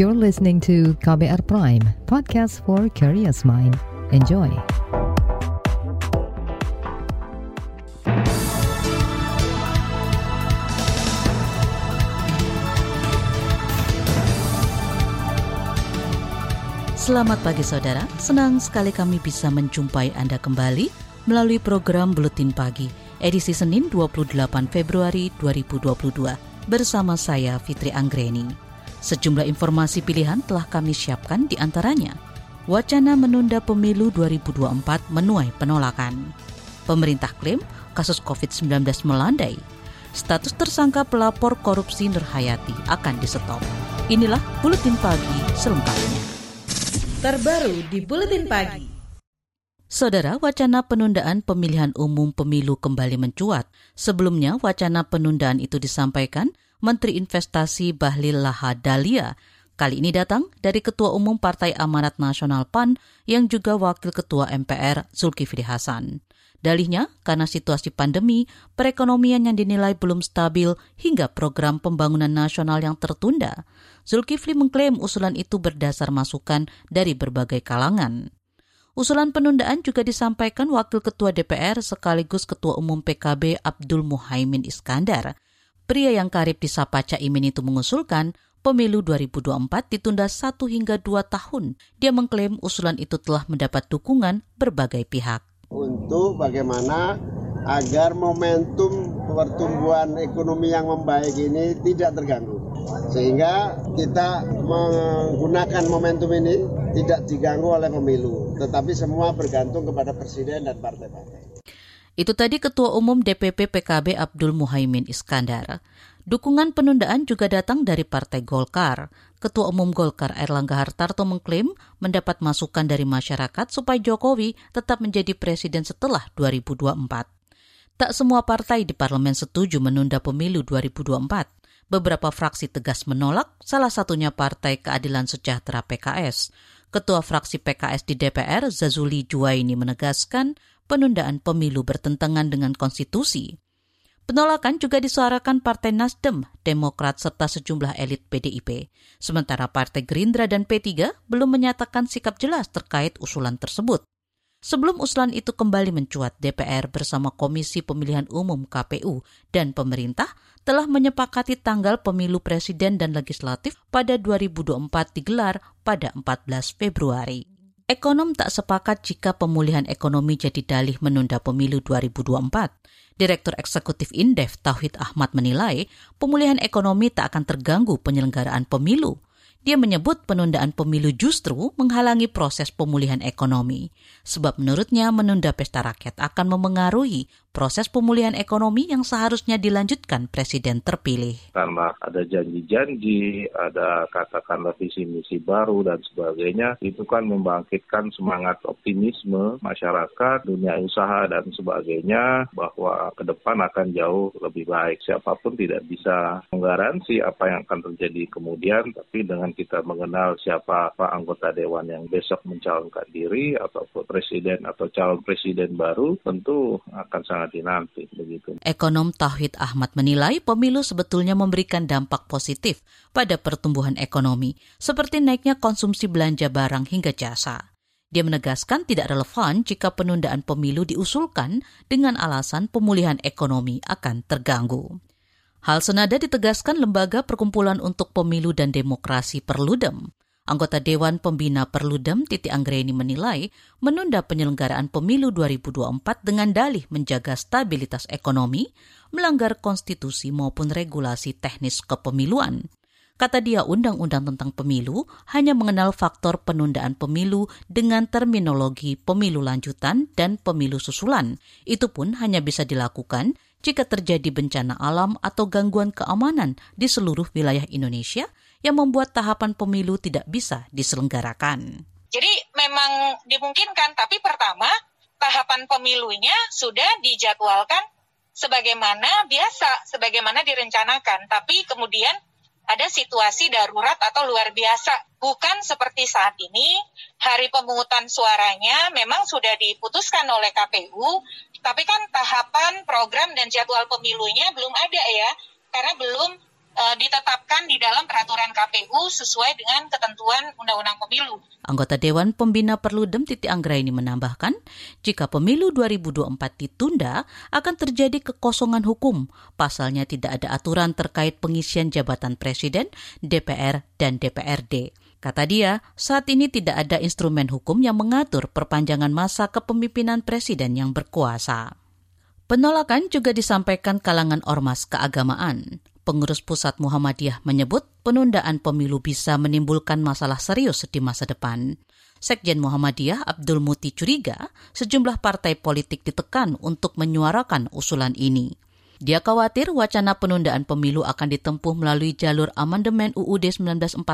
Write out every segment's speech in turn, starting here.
You're listening to KBR Prime, podcast for curious mind. Enjoy. Selamat pagi saudara, senang sekali kami bisa menjumpai Anda kembali melalui program Buletin Pagi, edisi Senin 28 Februari 2022, bersama saya Fitri Anggreni. Sejumlah informasi pilihan telah kami siapkan di antaranya. Wacana menunda pemilu 2024 menuai penolakan. Pemerintah klaim kasus COVID-19 melandai. Status tersangka pelapor korupsi Nurhayati akan disetop. Inilah Buletin Pagi selengkapnya. Terbaru di Buletin Pagi. Saudara, wacana penundaan pemilihan umum pemilu kembali mencuat. Sebelumnya, wacana penundaan itu disampaikan Menteri Investasi Bahlil Lahadalia. Kali ini datang dari Ketua Umum Partai Amanat Nasional PAN yang juga Wakil Ketua MPR Zulkifli Hasan. Dalihnya, karena situasi pandemi, perekonomian yang dinilai belum stabil hingga program pembangunan nasional yang tertunda. Zulkifli mengklaim usulan itu berdasar masukan dari berbagai kalangan. Usulan penundaan juga disampaikan Wakil Ketua DPR sekaligus Ketua Umum PKB Abdul Muhaimin Iskandar Pria yang karib disapa Caimin itu mengusulkan pemilu 2024 ditunda satu hingga dua tahun. Dia mengklaim usulan itu telah mendapat dukungan berbagai pihak. Untuk bagaimana agar momentum pertumbuhan ekonomi yang membaik ini tidak terganggu. Sehingga kita menggunakan momentum ini tidak diganggu oleh pemilu, tetapi semua bergantung kepada presiden dan partai-partai. Itu tadi Ketua Umum DPP PKB Abdul Muhaimin Iskandar. Dukungan penundaan juga datang dari Partai Golkar. Ketua Umum Golkar Erlangga Hartarto mengklaim mendapat masukan dari masyarakat supaya Jokowi tetap menjadi presiden setelah 2024. Tak semua partai di parlemen setuju menunda pemilu 2024. Beberapa fraksi tegas menolak, salah satunya Partai Keadilan Sejahtera PKS. Ketua fraksi PKS di DPR, Zazuli Juwaini menegaskan penundaan pemilu bertentangan dengan konstitusi. Penolakan juga disuarakan Partai Nasdem, Demokrat, serta sejumlah elit PDIP. Sementara Partai Gerindra dan P3 belum menyatakan sikap jelas terkait usulan tersebut. Sebelum usulan itu kembali mencuat, DPR bersama Komisi Pemilihan Umum KPU dan pemerintah telah menyepakati tanggal pemilu presiden dan legislatif pada 2024 digelar pada 14 Februari. Ekonom tak sepakat jika pemulihan ekonomi jadi dalih menunda pemilu 2024. Direktur Eksekutif Indef Tauhid Ahmad menilai pemulihan ekonomi tak akan terganggu penyelenggaraan pemilu. Dia menyebut penundaan pemilu justru menghalangi proses pemulihan ekonomi. Sebab menurutnya menunda pesta rakyat akan memengaruhi proses pemulihan ekonomi yang seharusnya dilanjutkan Presiden terpilih. Karena ada janji-janji, ada katakanlah visi misi baru dan sebagainya, itu kan membangkitkan semangat optimisme masyarakat, dunia usaha dan sebagainya bahwa ke depan akan jauh lebih baik. Siapa pun tidak bisa menggaransi apa yang akan terjadi kemudian, tapi dengan kita mengenal siapa Pak anggota dewan yang besok mencalonkan diri ataupun presiden atau calon presiden baru tentu akan sangat dinanti begitu. Ekonom Tauhid Ahmad menilai pemilu sebetulnya memberikan dampak positif pada pertumbuhan ekonomi seperti naiknya konsumsi belanja barang hingga jasa. Dia menegaskan tidak relevan jika penundaan pemilu diusulkan dengan alasan pemulihan ekonomi akan terganggu. Hal senada ditegaskan Lembaga Perkumpulan untuk Pemilu dan Demokrasi Perludem. Anggota Dewan Pembina Perludem Titi Anggreni menilai menunda penyelenggaraan pemilu 2024 dengan dalih menjaga stabilitas ekonomi, melanggar konstitusi maupun regulasi teknis kepemiluan. Kata dia, undang-undang tentang pemilu hanya mengenal faktor penundaan pemilu dengan terminologi pemilu lanjutan dan pemilu susulan. Itu pun hanya bisa dilakukan jika terjadi bencana alam atau gangguan keamanan di seluruh wilayah Indonesia yang membuat tahapan pemilu tidak bisa diselenggarakan. Jadi memang dimungkinkan, tapi pertama tahapan pemilunya sudah dijadwalkan sebagaimana biasa, sebagaimana direncanakan. Tapi kemudian ada situasi darurat atau luar biasa. Bukan seperti saat ini, hari pemungutan suaranya memang sudah diputuskan oleh KPU, tapi kan tahapan program dan jadwal pemilunya belum ada ya, karena belum uh, ditetapkan di dalam peraturan KPU sesuai dengan ketentuan Undang-Undang Pemilu. Anggota Dewan Pembina Perludem Titi Anggraini menambahkan, jika pemilu 2024 ditunda, akan terjadi kekosongan hukum. Pasalnya tidak ada aturan terkait pengisian jabatan presiden, DPR, dan DPRD. Kata dia, saat ini tidak ada instrumen hukum yang mengatur perpanjangan masa kepemimpinan presiden yang berkuasa. Penolakan juga disampaikan kalangan ormas keagamaan. Pengurus Pusat Muhammadiyah menyebut penundaan pemilu bisa menimbulkan masalah serius di masa depan. Sekjen Muhammadiyah Abdul Muti curiga sejumlah partai politik ditekan untuk menyuarakan usulan ini. Dia khawatir wacana penundaan pemilu akan ditempuh melalui jalur amandemen UUD 1945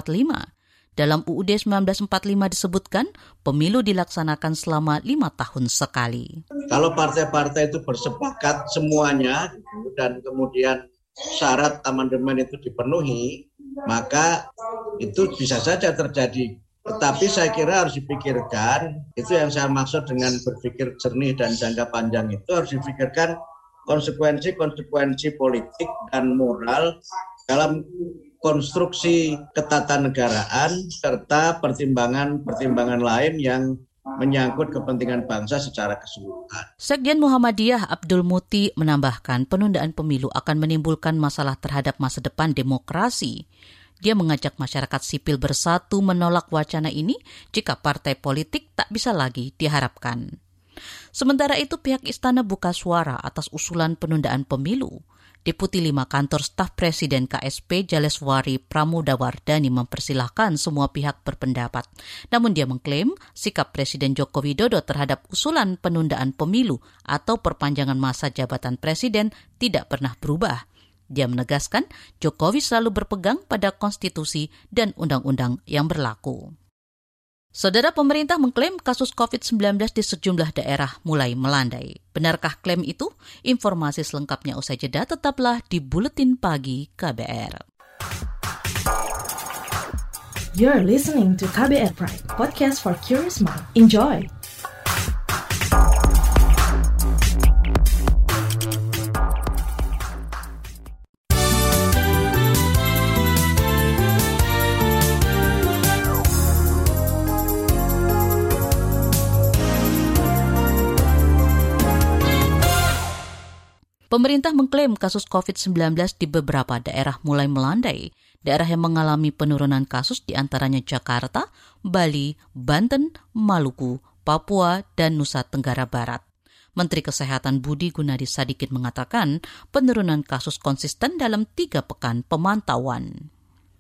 dalam UUD 1945 disebutkan pemilu dilaksanakan selama lima tahun sekali. Kalau partai-partai itu bersepakat semuanya dan kemudian syarat amandemen itu dipenuhi, maka itu bisa saja terjadi. Tetapi saya kira harus dipikirkan, itu yang saya maksud dengan berpikir jernih dan jangka panjang itu harus dipikirkan konsekuensi-konsekuensi politik dan moral dalam konstruksi ketatanegaraan serta pertimbangan-pertimbangan lain yang menyangkut kepentingan bangsa secara keseluruhan. Sekjen Muhammadiyah Abdul Muti menambahkan penundaan pemilu akan menimbulkan masalah terhadap masa depan demokrasi. Dia mengajak masyarakat sipil bersatu menolak wacana ini jika partai politik tak bisa lagi diharapkan. Sementara itu pihak istana buka suara atas usulan penundaan pemilu. Deputi 5 Kantor Staf Presiden KSP Jaleswari Pramudawardani mempersilahkan semua pihak berpendapat. Namun dia mengklaim sikap Presiden Joko Widodo terhadap usulan penundaan pemilu atau perpanjangan masa jabatan presiden tidak pernah berubah. Dia menegaskan Jokowi selalu berpegang pada konstitusi dan undang-undang yang berlaku. Saudara pemerintah mengklaim kasus COVID-19 di sejumlah daerah mulai melandai. Benarkah klaim itu? Informasi selengkapnya usai jeda tetaplah di Buletin Pagi KBR. You're listening to KBR Pride, podcast for curious mind. Enjoy! Pemerintah mengklaim kasus COVID-19 di beberapa daerah mulai melandai. Daerah yang mengalami penurunan kasus di antaranya Jakarta, Bali, Banten, Maluku, Papua, dan Nusa Tenggara Barat. Menteri Kesehatan Budi Gunadi Sadikin mengatakan penurunan kasus konsisten dalam tiga pekan pemantauan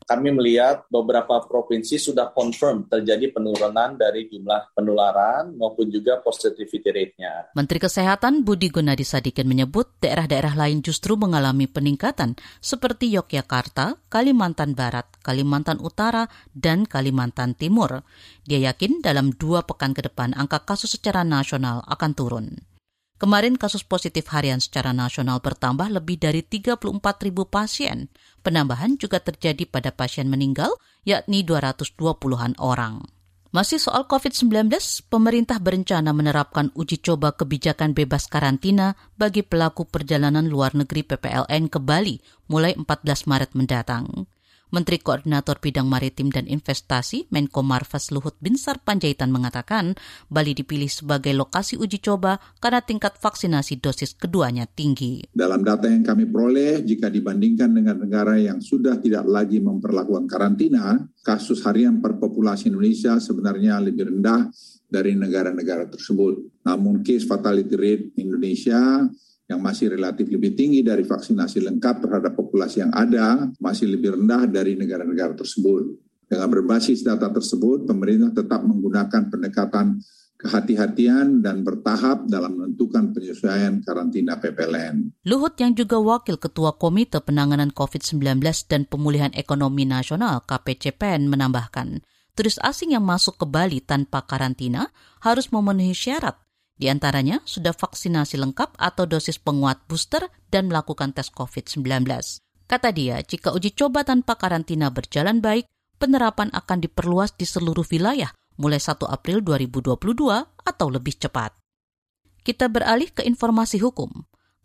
kami melihat beberapa provinsi sudah confirm terjadi penurunan dari jumlah penularan maupun juga positivity rate-nya. Menteri Kesehatan Budi Gunadi Sadikin menyebut daerah-daerah lain justru mengalami peningkatan seperti Yogyakarta, Kalimantan Barat, Kalimantan Utara, dan Kalimantan Timur. Dia yakin dalam dua pekan ke depan angka kasus secara nasional akan turun. Kemarin kasus positif harian secara nasional bertambah lebih dari 34 ribu pasien. Penambahan juga terjadi pada pasien meninggal, yakni 220-an orang. Masih soal COVID-19, pemerintah berencana menerapkan uji coba kebijakan bebas karantina bagi pelaku perjalanan luar negeri PPLN ke Bali mulai 14 Maret mendatang. Menteri Koordinator Bidang Maritim dan Investasi Menko Marves Luhut Binsar Panjaitan mengatakan Bali dipilih sebagai lokasi uji coba karena tingkat vaksinasi dosis keduanya tinggi. Dalam data yang kami peroleh, jika dibandingkan dengan negara yang sudah tidak lagi memperlakukan karantina, kasus harian per populasi Indonesia sebenarnya lebih rendah dari negara-negara tersebut. Namun case fatality rate Indonesia yang masih relatif lebih tinggi dari vaksinasi lengkap terhadap populasi yang ada masih lebih rendah dari negara-negara tersebut. Dengan berbasis data tersebut, pemerintah tetap menggunakan pendekatan kehati-hatian dan bertahap dalam menentukan penyesuaian karantina PPLN. Luhut yang juga wakil ketua Komite Penanganan COVID-19 dan Pemulihan Ekonomi Nasional KPCPN menambahkan, turis asing yang masuk ke Bali tanpa karantina harus memenuhi syarat di antaranya sudah vaksinasi lengkap atau dosis penguat booster dan melakukan tes COVID-19. Kata dia, jika uji coba tanpa karantina berjalan baik, penerapan akan diperluas di seluruh wilayah mulai 1 April 2022 atau lebih cepat. Kita beralih ke informasi hukum.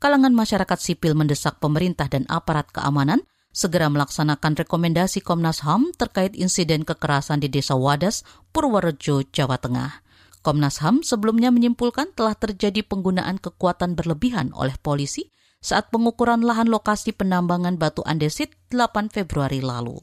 Kalangan masyarakat sipil mendesak pemerintah dan aparat keamanan segera melaksanakan rekomendasi Komnas HAM terkait insiden kekerasan di Desa Wadas, Purworejo, Jawa Tengah. Komnas HAM sebelumnya menyimpulkan telah terjadi penggunaan kekuatan berlebihan oleh polisi saat pengukuran lahan lokasi penambangan batu andesit 8 Februari lalu.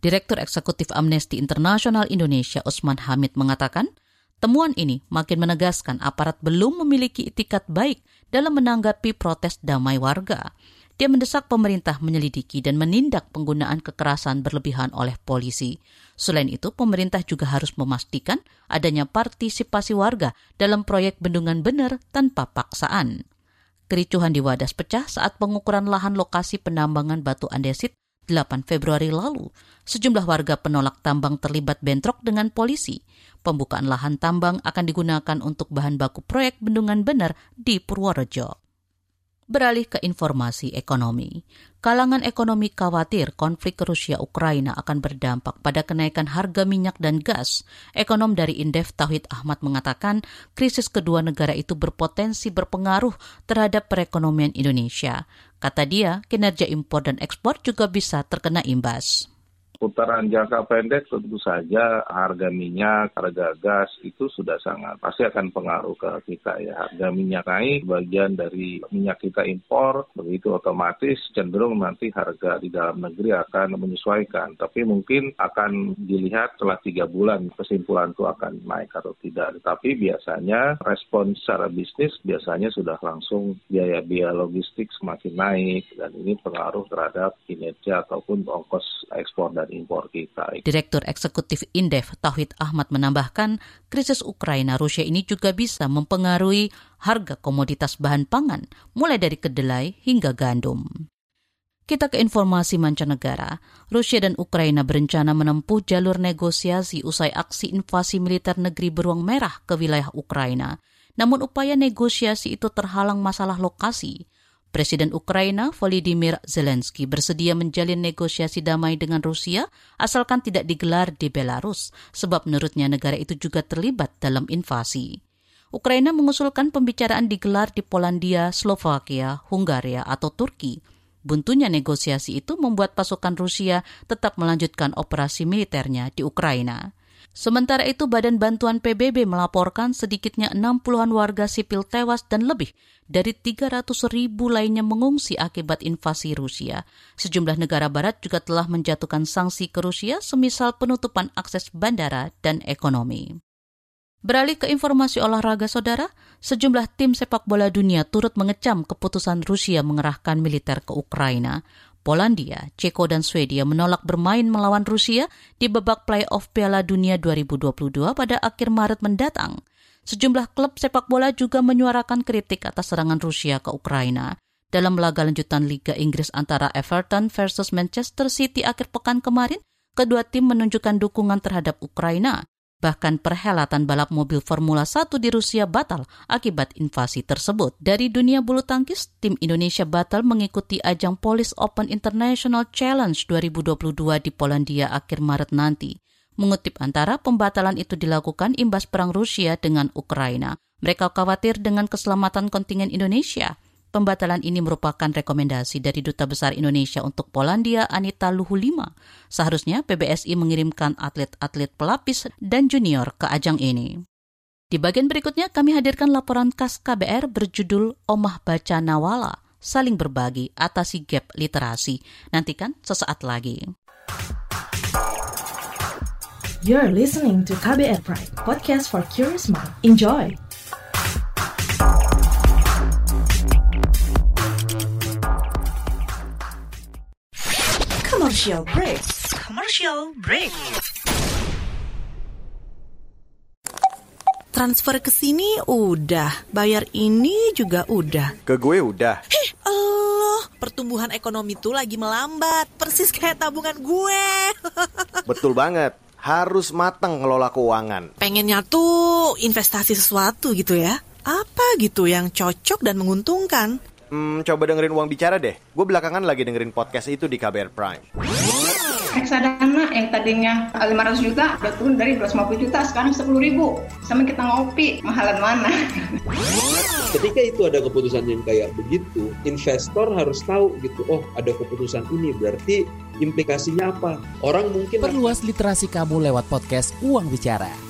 Direktur Eksekutif Amnesty International Indonesia Usman Hamid mengatakan, Temuan ini makin menegaskan aparat belum memiliki itikat baik dalam menanggapi protes damai warga. Dia mendesak pemerintah menyelidiki dan menindak penggunaan kekerasan berlebihan oleh polisi. Selain itu, pemerintah juga harus memastikan adanya partisipasi warga dalam proyek bendungan benar tanpa paksaan. Kericuhan di Wadas pecah saat pengukuran lahan lokasi penambangan batu andesit 8 Februari lalu, sejumlah warga penolak tambang terlibat bentrok dengan polisi. Pembukaan lahan tambang akan digunakan untuk bahan baku proyek bendungan benar di Purworejo. Beralih ke informasi ekonomi. Kalangan ekonomi khawatir konflik Rusia-Ukraina akan berdampak pada kenaikan harga minyak dan gas. Ekonom dari Indef Tauhid Ahmad mengatakan krisis kedua negara itu berpotensi berpengaruh terhadap perekonomian Indonesia. Kata dia, kinerja impor dan ekspor juga bisa terkena imbas putaran jangka pendek tentu saja harga minyak, harga gas itu sudah sangat pasti akan pengaruh ke kita ya. Harga minyak naik, bagian dari minyak kita impor, begitu otomatis cenderung nanti harga di dalam negeri akan menyesuaikan. Tapi mungkin akan dilihat setelah tiga bulan kesimpulan itu akan naik atau tidak. Tapi biasanya respon secara bisnis biasanya sudah langsung biaya-biaya logistik semakin naik dan ini pengaruh terhadap kinerja ataupun ongkos ekspor dan impor kita. Direktur Eksekutif Indef Tauhid Ahmad menambahkan, krisis Ukraina Rusia ini juga bisa mempengaruhi harga komoditas bahan pangan, mulai dari kedelai hingga gandum. Kita ke informasi mancanegara. Rusia dan Ukraina berencana menempuh jalur negosiasi usai aksi invasi militer negeri beruang merah ke wilayah Ukraina. Namun upaya negosiasi itu terhalang masalah lokasi. Presiden Ukraina Volodymyr Zelensky bersedia menjalin negosiasi damai dengan Rusia asalkan tidak digelar di Belarus, sebab menurutnya negara itu juga terlibat dalam invasi. Ukraina mengusulkan pembicaraan digelar di Polandia, Slovakia, Hungaria, atau Turki. Buntunya negosiasi itu membuat pasukan Rusia tetap melanjutkan operasi militernya di Ukraina. Sementara itu, Badan Bantuan PBB melaporkan sedikitnya 60-an warga sipil tewas dan lebih dari 300 ribu lainnya mengungsi akibat invasi Rusia. Sejumlah negara barat juga telah menjatuhkan sanksi ke Rusia semisal penutupan akses bandara dan ekonomi. Beralih ke informasi olahraga saudara, sejumlah tim sepak bola dunia turut mengecam keputusan Rusia mengerahkan militer ke Ukraina. Polandia, Ceko dan Swedia menolak bermain melawan Rusia di babak playoff Piala Dunia 2022 pada akhir Maret mendatang. Sejumlah klub sepak bola juga menyuarakan kritik atas serangan Rusia ke Ukraina. Dalam laga lanjutan Liga Inggris antara Everton versus Manchester City akhir pekan kemarin, kedua tim menunjukkan dukungan terhadap Ukraina. Bahkan perhelatan balap mobil Formula 1 di Rusia batal akibat invasi tersebut. Dari dunia bulu tangkis, tim Indonesia batal mengikuti ajang Police Open International Challenge 2022 di Polandia akhir Maret nanti. Mengutip antara, pembatalan itu dilakukan imbas perang Rusia dengan Ukraina. Mereka khawatir dengan keselamatan kontingen Indonesia. Pembatalan ini merupakan rekomendasi dari Duta Besar Indonesia untuk Polandia Anita Luhulima. Seharusnya PBSI mengirimkan atlet-atlet pelapis dan junior ke ajang ini. Di bagian berikutnya kami hadirkan laporan khas KBR berjudul Omah Baca Nawala, Saling Berbagi Atasi Gap Literasi. Nantikan sesaat lagi. You're listening to KBR Pride, podcast for curious mind. Enjoy! Commercial break. Commercial break. Transfer ke sini udah, bayar ini juga udah. Ke gue udah. Hih, Allah, pertumbuhan ekonomi tuh lagi melambat, persis kayak tabungan gue. Betul banget, harus matang ngelola keuangan. Pengennya tuh investasi sesuatu gitu ya. Apa gitu yang cocok dan menguntungkan? Hmm, coba dengerin uang bicara deh. Gue belakangan lagi dengerin podcast itu di KBR Prime. Reksadana yang tadinya 500 juta udah turun dari 250 juta sekarang 10 ribu sama kita ngopi mahalan mana ketika itu ada keputusan yang kayak begitu investor harus tahu gitu oh ada keputusan ini berarti implikasinya apa orang mungkin perluas literasi kamu lewat podcast Uang Bicara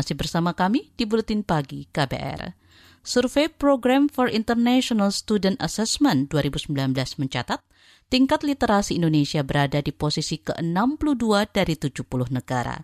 Masih bersama kami di Buletin Pagi KBR. Survei Program for International Student Assessment 2019 mencatat, tingkat literasi Indonesia berada di posisi ke-62 dari 70 negara.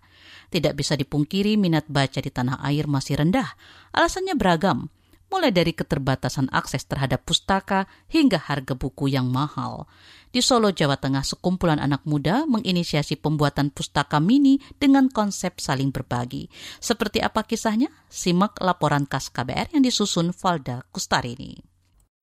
Tidak bisa dipungkiri minat baca di tanah air masih rendah. Alasannya beragam, mulai dari keterbatasan akses terhadap pustaka hingga harga buku yang mahal. Di Solo, Jawa Tengah, sekumpulan anak muda menginisiasi pembuatan pustaka mini dengan konsep saling berbagi. Seperti apa kisahnya? Simak laporan khas KBR yang disusun Valda Kustarini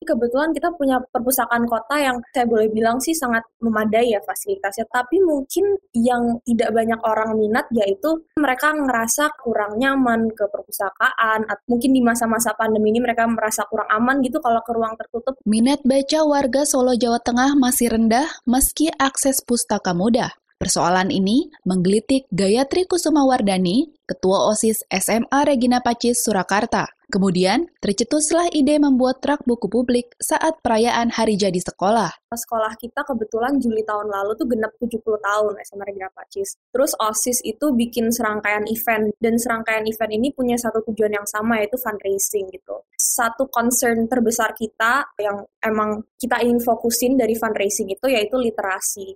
kebetulan kita punya perpustakaan kota yang saya boleh bilang sih sangat memadai ya fasilitasnya. Tapi mungkin yang tidak banyak orang minat yaitu mereka ngerasa kurang nyaman ke perpustakaan. Atau mungkin di masa-masa pandemi ini mereka merasa kurang aman gitu kalau ke ruang tertutup. Minat baca warga Solo Jawa Tengah masih rendah meski akses pustaka mudah. Persoalan ini menggelitik Gayatri Kusuma Wardani, Ketua OSIS SMA Regina Pacis, Surakarta. Kemudian, tercetuslah ide membuat truk buku publik saat perayaan Hari Jadi Sekolah. Sekolah kita kebetulan Juli tahun lalu tuh genap 70 tahun Regina Pacis. Terus OSIS itu bikin serangkaian event, dan serangkaian event ini punya satu tujuan yang sama, yaitu fundraising gitu. Satu concern terbesar kita yang emang kita ingin fokusin dari fundraising itu yaitu literasi.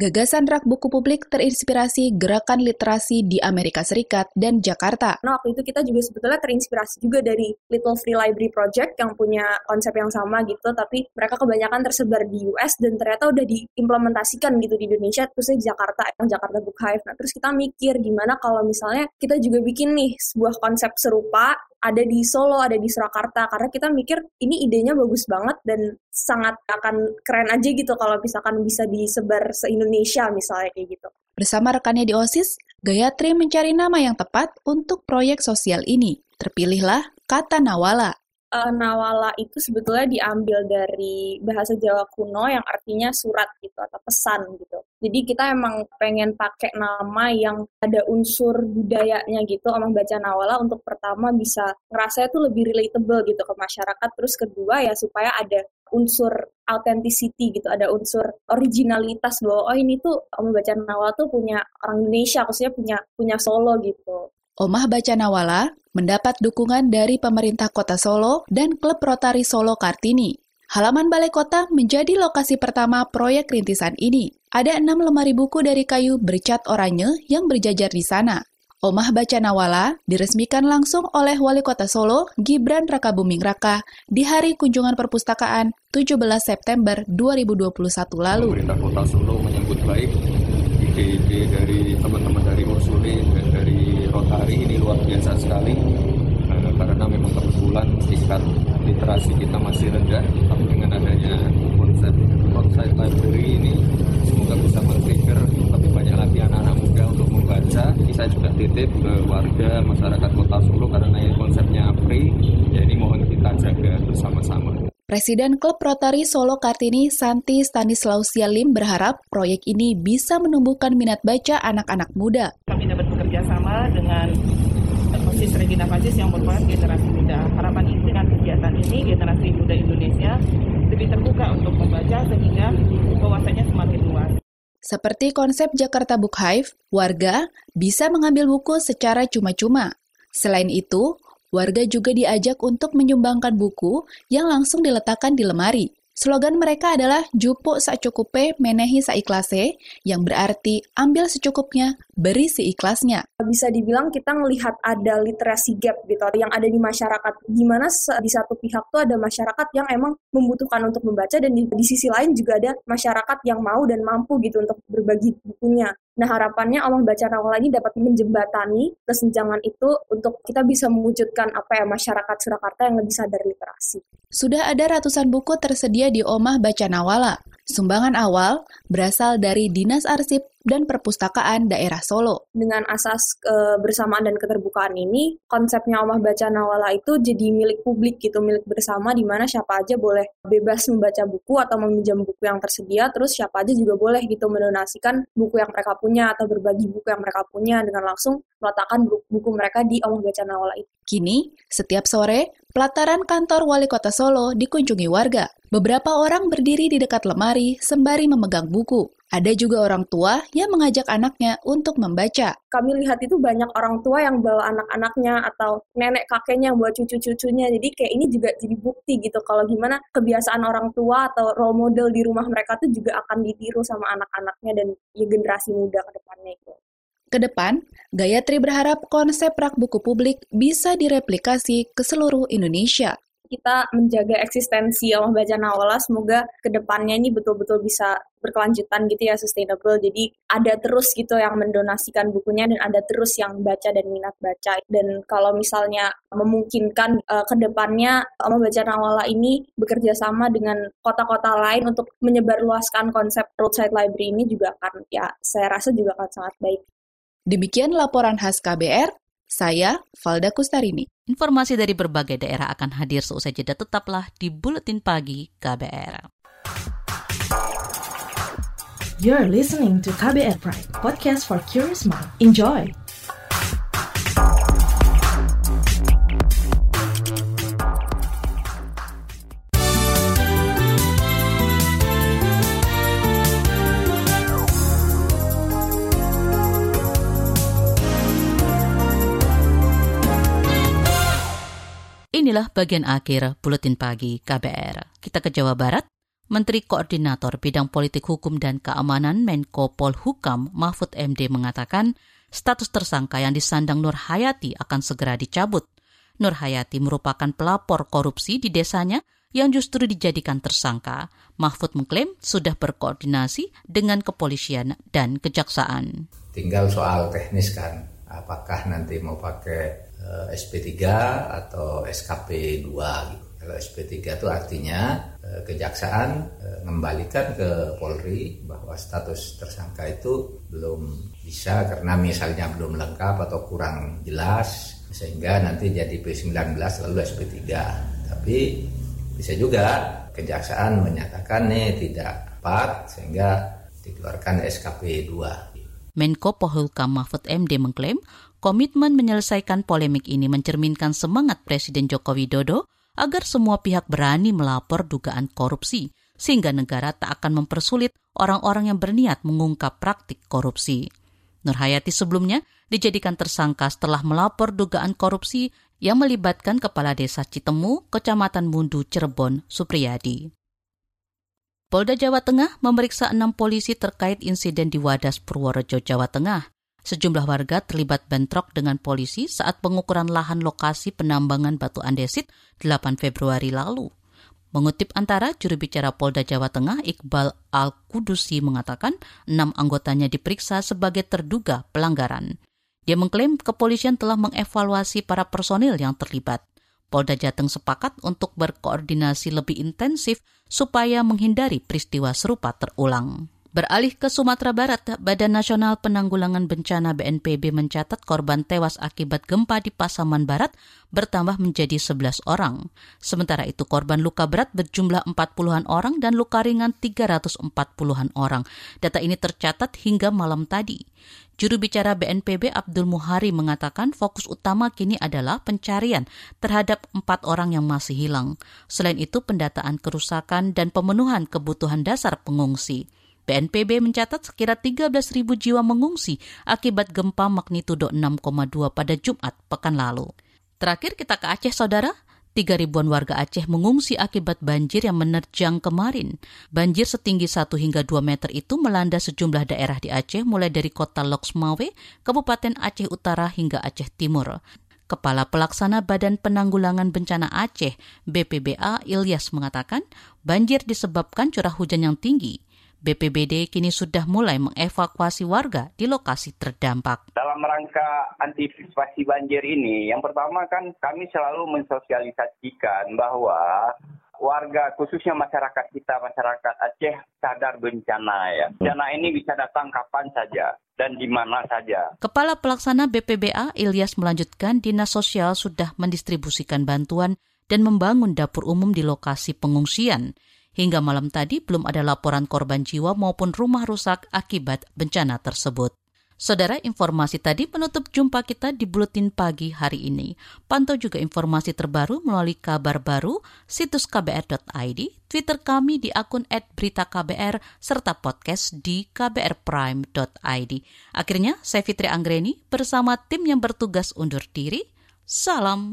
Gagasan rak buku publik terinspirasi gerakan literasi di Amerika Serikat dan Jakarta. Nah, waktu itu kita juga sebetulnya terinspirasi juga dari Little Free Library Project yang punya konsep yang sama gitu, tapi mereka kebanyakan tersebar di US dan ternyata udah diimplementasikan gitu di Indonesia, terusnya di Jakarta, yang Jakarta Book Hive. Nah, terus kita mikir gimana kalau misalnya kita juga bikin nih sebuah konsep serupa ada di Solo, ada di Surakarta karena kita mikir ini idenya bagus banget dan sangat akan keren aja gitu kalau misalkan bisa disebar se-Indonesia misalnya kayak gitu. Bersama rekannya di OSIS, Gayatri mencari nama yang tepat untuk proyek sosial ini. Terpilihlah kata Nawala uh, nawala itu sebetulnya diambil dari bahasa Jawa kuno yang artinya surat gitu atau pesan gitu. Jadi kita emang pengen pakai nama yang ada unsur budayanya gitu, emang baca nawala untuk pertama bisa ngerasa itu lebih relatable gitu ke masyarakat. Terus kedua ya supaya ada unsur authenticity gitu, ada unsur originalitas bahwa oh ini tuh membaca nawala tuh punya orang Indonesia, khususnya punya punya Solo gitu. Omah Baca Nawala mendapat dukungan dari pemerintah kota Solo dan klub Rotari Solo Kartini. Halaman Balai Kota menjadi lokasi pertama proyek rintisan ini. Ada enam lemari buku dari kayu bercat oranye yang berjajar di sana. Omah Baca Nawala diresmikan langsung oleh Wali Kota Solo, Gibran Raka Buming Raka, di hari kunjungan perpustakaan 17 September 2021 lalu. Pemerintah Kota Solo menyambut baik ide-ide dari teman-teman dari Ursulin dari Rotari ini luar biasa sekali. Uh, karena memang kebetulan tingkat literasi kita masih rendah tapi dengan adanya konsep outside library ini semoga bisa men-trigger lebih banyak lagi anak-anak muda untuk membaca. Ini saya juga titip ke warga masyarakat kota Solo karena ini konsepnya free ya ini mohon kita jaga bersama-sama. Presiden Klub Rotary Solo Kartini Santi Stanislaus Yalim berharap proyek ini bisa menumbuhkan minat baca anak-anak muda. Kami dapat bekerja sama dengan OSIS Regina Pacis yang merupakan generasi muda. Harapan ini dengan kegiatan ini, generasi muda Indonesia lebih terbuka untuk membaca sehingga wawasannya semakin luas. Seperti konsep Jakarta Book Hive, warga bisa mengambil buku secara cuma-cuma. Selain itu, Warga juga diajak untuk menyumbangkan buku yang langsung diletakkan di lemari. Slogan mereka adalah Jupo Sacukupe Menehi Saiklase, yang berarti ambil secukupnya, beri seikhlasnya. Bisa dibilang kita melihat ada literasi gap gitu, yang ada di masyarakat. Di mana di satu pihak tuh ada masyarakat yang emang membutuhkan untuk membaca, dan di, di sisi lain juga ada masyarakat yang mau dan mampu gitu untuk berbagi bukunya. Nah harapannya Allah Baca Nawala ini dapat menjembatani kesenjangan itu untuk kita bisa mewujudkan apa ya masyarakat Surakarta yang lebih sadar literasi. Sudah ada ratusan buku tersedia di Omah Baca Nawala. Sumbangan awal berasal dari Dinas Arsip dan Perpustakaan Daerah Solo. Dengan asas kebersamaan dan keterbukaan ini, konsepnya Omah Baca Nawala itu jadi milik publik gitu, milik bersama di mana siapa aja boleh bebas membaca buku atau meminjam buku yang tersedia, terus siapa aja juga boleh gitu mendonasikan buku yang mereka punya atau berbagi buku yang mereka punya dengan langsung meletakkan buku mereka di Omah Baca Nawala itu. Kini, setiap sore, pelataran kantor wali kota Solo dikunjungi warga. Beberapa orang berdiri di dekat lemari sembari memegang buku. Ada juga orang tua yang mengajak anaknya untuk membaca. Kami lihat itu banyak orang tua yang bawa anak-anaknya atau nenek kakeknya yang bawa cucu-cucunya. Jadi kayak ini juga jadi bukti gitu kalau gimana kebiasaan orang tua atau role model di rumah mereka tuh juga akan ditiru sama anak-anaknya dan ya generasi muda ke depannya itu. Ke depan, Gayatri berharap konsep rak buku publik bisa direplikasi ke seluruh Indonesia kita menjaga eksistensi Allah Baca Nawala semoga ke depannya ini betul-betul bisa berkelanjutan gitu ya sustainable jadi ada terus gitu yang mendonasikan bukunya dan ada terus yang baca dan minat baca dan kalau misalnya memungkinkan uh, ke depannya Allah Baca Nawala ini bekerja sama dengan kota-kota lain untuk menyebarluaskan konsep roadside library ini juga akan ya saya rasa juga akan sangat baik. Demikian laporan khas KBR, saya Valda Kustarini. Informasi dari berbagai daerah akan hadir seusai jeda tetaplah di Buletin Pagi KBR. You're listening to KBR Pride, podcast for curious mind. Enjoy! Inilah bagian akhir Buletin Pagi KBR. Kita ke Jawa Barat. Menteri Koordinator Bidang Politik Hukum dan Keamanan Menko Polhukam Mahfud MD mengatakan status tersangka yang disandang Nur Hayati akan segera dicabut. Nur Hayati merupakan pelapor korupsi di desanya yang justru dijadikan tersangka. Mahfud mengklaim sudah berkoordinasi dengan kepolisian dan kejaksaan. Tinggal soal teknis kan, apakah nanti mau pakai Eh, SP3 atau SKP 2 gitu. Kalau SP3 itu artinya eh, kejaksaan eh, mengembalikan ke Polri bahwa status tersangka itu belum bisa karena misalnya belum lengkap atau kurang jelas sehingga nanti jadi P19 lalu SP3. Tapi bisa juga kejaksaan menyatakan nih tidak tepat sehingga dikeluarkan SKP 2. Menko Polhukam Mahfud MD mengklaim Komitmen menyelesaikan polemik ini mencerminkan semangat Presiden Joko Widodo agar semua pihak berani melapor dugaan korupsi, sehingga negara tak akan mempersulit orang-orang yang berniat mengungkap praktik korupsi. Nur Hayati sebelumnya dijadikan tersangka setelah melapor dugaan korupsi yang melibatkan Kepala Desa Citemu, Kecamatan Mundu, Cirebon, Supriyadi. Polda Jawa Tengah memeriksa enam polisi terkait insiden di Wadas Purworejo, Jawa Tengah. Sejumlah warga terlibat bentrok dengan polisi saat pengukuran lahan lokasi penambangan batu andesit 8 Februari lalu. Mengutip antara juru bicara Polda Jawa Tengah Iqbal Al-Kudusi mengatakan enam anggotanya diperiksa sebagai terduga pelanggaran. Dia mengklaim kepolisian telah mengevaluasi para personil yang terlibat. Polda Jateng sepakat untuk berkoordinasi lebih intensif supaya menghindari peristiwa serupa terulang. Beralih ke Sumatera Barat, Badan Nasional Penanggulangan Bencana BNPB mencatat korban tewas akibat gempa di Pasaman Barat bertambah menjadi 11 orang. Sementara itu korban luka berat berjumlah 40-an orang dan luka ringan 340-an orang. Data ini tercatat hingga malam tadi. Juru bicara BNPB Abdul Muhari mengatakan fokus utama kini adalah pencarian terhadap empat orang yang masih hilang. Selain itu pendataan kerusakan dan pemenuhan kebutuhan dasar pengungsi. BNPB mencatat sekira 13.000 jiwa mengungsi akibat gempa magnitudo 6,2 pada Jumat pekan lalu. Terakhir kita ke Aceh, Saudara. Tiga ribuan warga Aceh mengungsi akibat banjir yang menerjang kemarin. Banjir setinggi 1 hingga 2 meter itu melanda sejumlah daerah di Aceh mulai dari kota Loksmawe, Kabupaten Aceh Utara hingga Aceh Timur. Kepala Pelaksana Badan Penanggulangan Bencana Aceh, BPBA, Ilyas mengatakan, banjir disebabkan curah hujan yang tinggi. BPBD kini sudah mulai mengevakuasi warga di lokasi terdampak. Dalam rangka antisipasi banjir ini, yang pertama kan kami selalu mensosialisasikan bahwa warga khususnya masyarakat kita masyarakat Aceh sadar bencana ya. Bencana ini bisa datang kapan saja dan di mana saja. Kepala Pelaksana BPBA Ilyas melanjutkan Dinas Sosial sudah mendistribusikan bantuan dan membangun dapur umum di lokasi pengungsian. Hingga malam tadi belum ada laporan korban jiwa maupun rumah rusak akibat bencana tersebut. Saudara, informasi tadi menutup jumpa kita di Buletin Pagi hari ini. Pantau juga informasi terbaru melalui kabar baru, situs kbr.id, Twitter kami di akun @beritaKBR serta podcast di kbrprime.id. Akhirnya, saya Fitri Anggreni bersama tim yang bertugas undur diri. Salam.